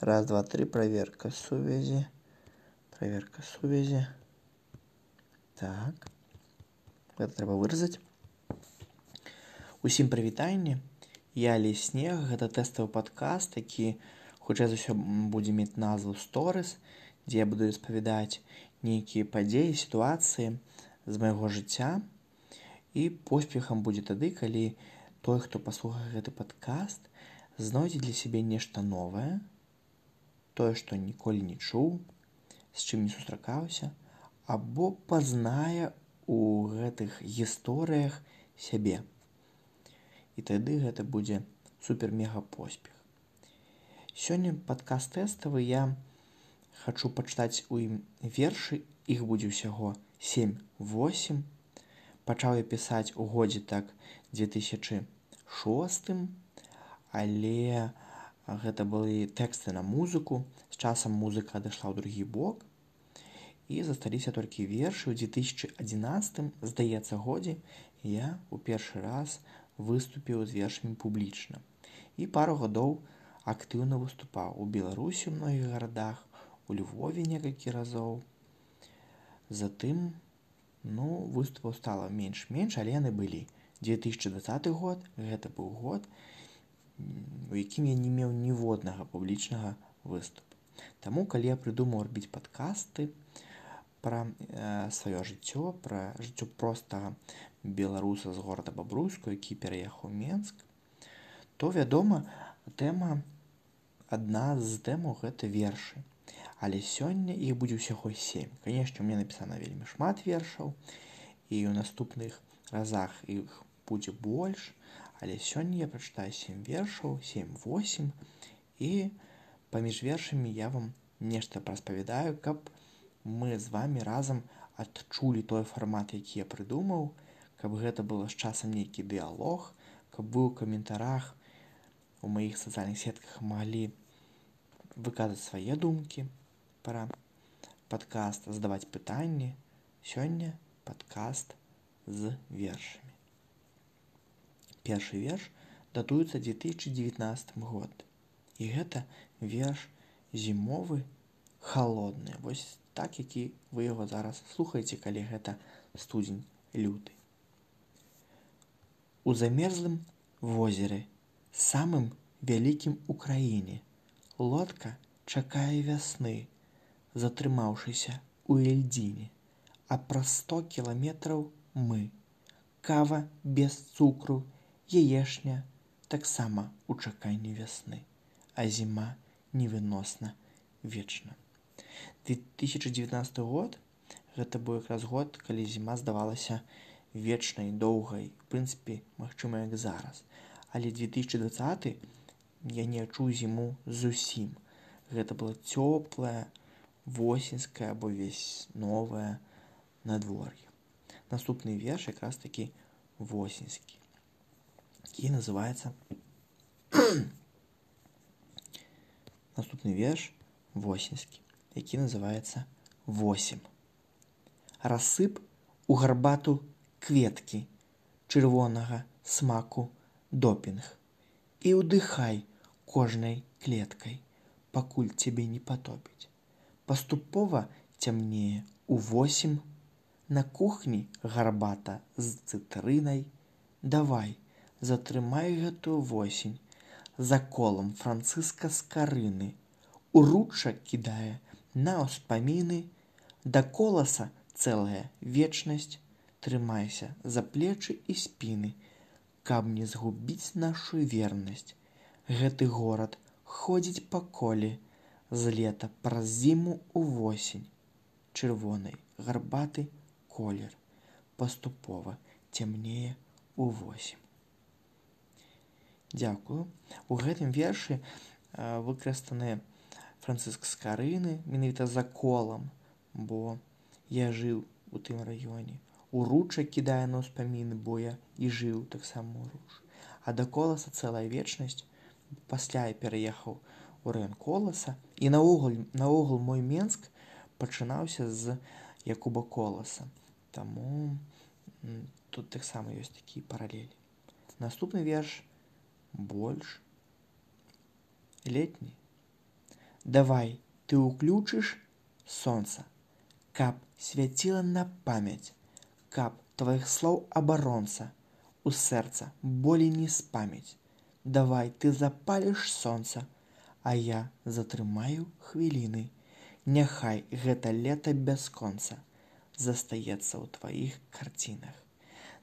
Раз, два, три. Проверка сувязі. Проверка сувязі. Так. Гэта трэба выразаць. Усім прывітанне. Я леснег, гэта тэставы падкаст, які хутчэй за ўсё будзе мець назву сторыс, дзе я буду распавядаць нейкія падзеі, сітуацыі з майго жыцця. І поспехам будзе тады, калі той, хто паслухае гэты падкаст, знойдзе для сябе нешта новае, тое, што ніколі не чуў, з чым не сустракаўся, або пазнае у гэтых гісторыях сябе. І тады гэта будзе супер-мега поспех. Сёння падкаст тэставы я хачу пачытаць у ім вершы, іх будзе ўсяго 7-8. Пачаў я пісаць у годзе так 2006, але гэта былі тэксты на музыку. З часам музыка адышла ў другі бок і засталіся толькі вершы ў 2011, здаецца годзе, я ў першы раз выступіў з вершамі публічна. І пару гадоў актыўна выступаў у Беларусі ў многіх гарадах, у Львове некалькі разоў. Затым ну выступаў стала менш-менш, але яны былі. 2020 год гэта быў год, у якім я не меў ніводнага публічнага выступу. Таму калі я прыдумаў рабіць падкасты пра э, сваё жыццё, пра жыццё простага беларуса з горада бабруйску, які пераехаў Менск, то вядома, тэма адна з тэмаў гэта вершы. Але сёння іх будзе ўсяго сем. Канешне, мне напісана вельмі шмат вершаў і ў наступных разах іх будзе больш, але сёння я прачытаю сем вершаў, 7-8 і паміж вершамі я вам нешта распавядаю, каб мы з вами разам адчулі той фармат, які я прыдумаў, каб гэта было з часам нейкі дыялог, каб вы ў каментарах у маіх сацыяльных сетках маглі выказаць свае думкі пра падкаст, задаваць пытанні. Сёння падкаст з вершамі. Першы верш датуецца 2019 год. І гэта верш зімовы холодны. Вось так, які вы яго зараз слухаеце, калі гэта студзень люты у замерзлым возеры самым вялікім у краіне лодка чакае вясны затрымаўшыся у эльдзіне а праз сто кіламетраў мы кава без цукру яешня таксама у чаканні вясны а зіма невыносна вечна 2019 год гэта быў якраз год калі зіма здавалася вечнай доўгай прынцыпе магчыма як зараз. Але 2020 я не адчуў зіму зусім. Гэта было цёплае восеньская або весь новае надвор'е наступны верш якраз такі восеньскі і называется наступны верш восеньскі які называется 8 рассып у гарбату кветкі чырвонага смаку допінг і ўдыхай кожнай клеткай пакуль цябе не патопіць паступова цямнее. У восем на кухні гарбата з цытрынай давай затрымай гэтую восень. За колам францыска з карыны. Уручча кідае на ўспаміны. Да коласа цэлая вечнасць. Трымайся за плечы і спіны, каб не згубіць нашу вернасць. Гэты горад ходзіць па коле з лета праз зіму ў восень. Чырвонай гарбаты колер паступова цямнее у восень. Дзякую. У гэтым вершы выкарыстаныя францыск з карыны менавіта за колам, бо я жыў у тым раёне уруча кідае на ўспаміны боя і жыў таксама руж а да коласа цэлая вечнасць пасля я пераехаў у район коласа і наогул наогул мой менск пачынаўся з якуба коласа таму тут таксама ёсць такія паралелі. Наступны верш больш летні. Давай ты ўключыш сонца, каб свяціла на памяць, каб тваіх слоў абаронца у сэрца болей не спамяць. Давай ты запаліш сонца, а я затрымаю хвіліны. Няхай гэта лета бясконца застаецца ў тваіх карцінах.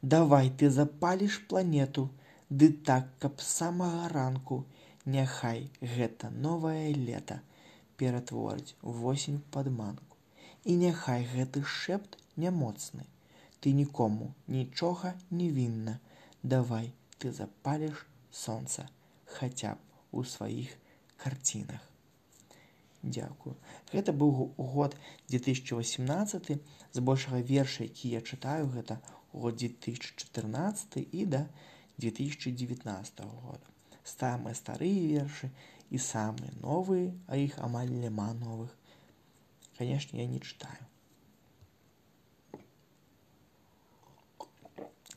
Давай ты запаліш планету, ды так, каб самага ранку, няхай гэта новае лета ператворыць восень падманку. І няхай гэты шэпт нямоцны. Ты нікому нічога не вінна. Давай ты запаліш сонца, хаця б у сваіх карцінах. Дзякую. Гэта быў год 2018 збольшага верша, які я чытаю гэта год 2014 і да 2019 года. Самыя старыя вершы і самыя новыя, а іх амаль няма новых. Канешне, я не чытаю.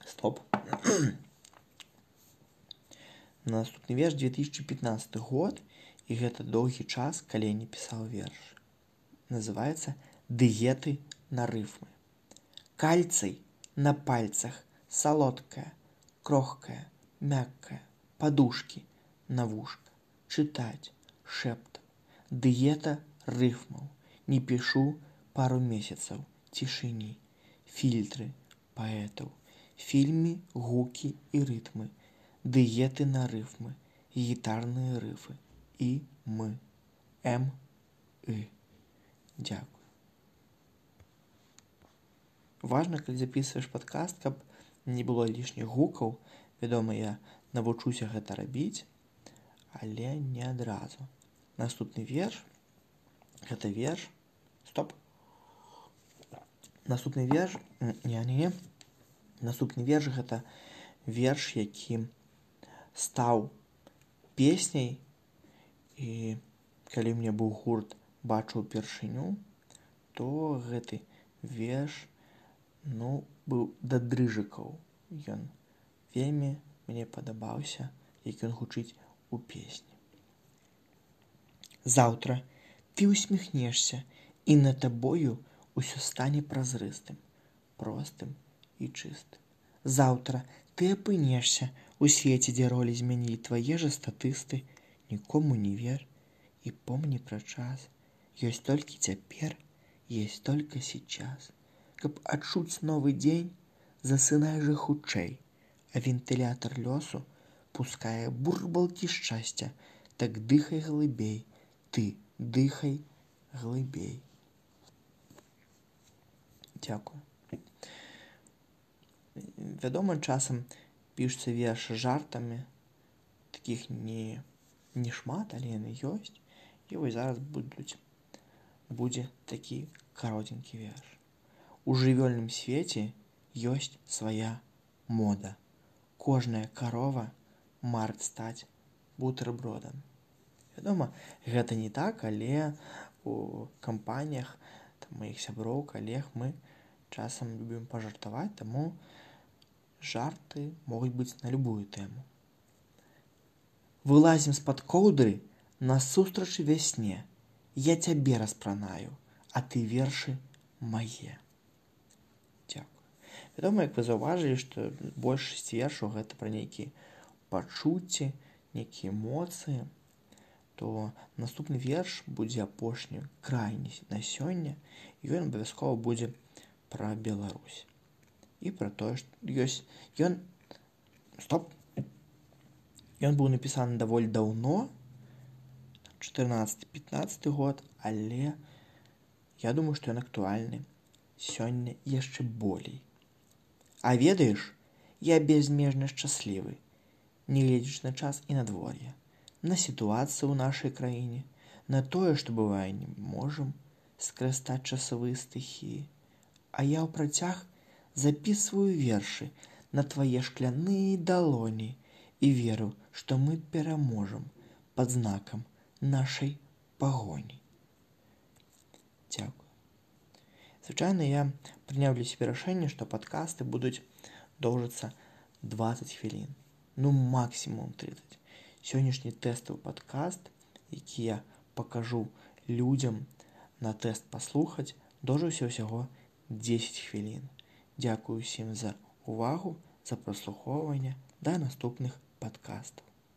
Стоп. Наступны верш 2015 год і гэта доўгі час, калі не пісаў верш. Называецца дыеты на рыфмы. Кальцый на пальцах салодкая, крохкая, мяккая, падушкі на вушка, чытаць, шэпт, дыета рыфмаў, не пішу пару месяцаў цішыні, фільтры паэтаў, фільмі гукі і рытмы, дыеты на рыфмы, гітарныя рыфы і мы м і. Дзякую важна калі записываешь падкаст каб не было лішніх гукаў. Вядома я навучуся гэта рабіць але не адразу. Наступны верш. Гэта верш. Стоп. Наступны верш. Не не наступны верш гэта верш які стаў песняй і калі мне быў гурт бачыў упершыню то гэты верш ну быў да дрыжыкаў. Ён вельмі мне падабаўся як ён гучыць у песні. Заўтра ты усміхнешся і на табою ўсё стане празрыстым простым і чыстым. Заўтра ты апынешся у свеце дзе ролі змянілі твае жа статысты нікому не вер і помні пра час. Ёсць толькі цяпер есть только сейчас каб адчуць новы дзень засынай жа хутчэй а вентылятор лёсу пускае бурбалкі шчасця. Так дыхай глыбей ты дыхай глыбей. Дзякую. Вядома часам пішуцца вершы жартамі такіх не не шмат але яны ёсць і вось зараз будуць будзе такі каротенькі верш у жывёльным свеце ёсць свая мода. Кожная карова март стаць бутербродам. Вядома гэта не так але у кампаніях маіх сяброў калег мы часам любім пажартаваць таму жарты могуць быць на любую тэму вылазім з-пад коўдры насустрач вясне я цябе распранаю а ты вершы мае дзякую вядома як вы заўважылі што большасць вершаў гэта пра нейкія пачуцці нейкія эмоцыі. То наступны верш будзе апошні крайні на сёння ён абавязкова будзе пра Беларусь. І пра тое што ёсць ён стоп Ён быў напісаны даволі даўно 14-15 год, але я думаю, што ён актуальны сёння яшчэ болей. А ведаеш, я безмежна шчаслівы, не гледзяч на час і надвор'е, на сітуацыю ў нашай краіне, на тое, што бывае не можам скрыстаць часавыя стыхіі. А я ў працяг записываю вершы на твае шкляныя далоні, і веру, што мы пераможам пад знакам нашай пагоні. Дзякую. Звычайна я прыняў для сябе рашэнне, што падкасты будуць доўжыцца 20 хвілін, ну максімум 30. Сённяшні тэставы падкаст, які я пакажу людзям на тэст паслухаць, дожыўся ўсяго 10 хвілін. Дзякую усім за увагу, за праслухоўванне да наступных падкастаў.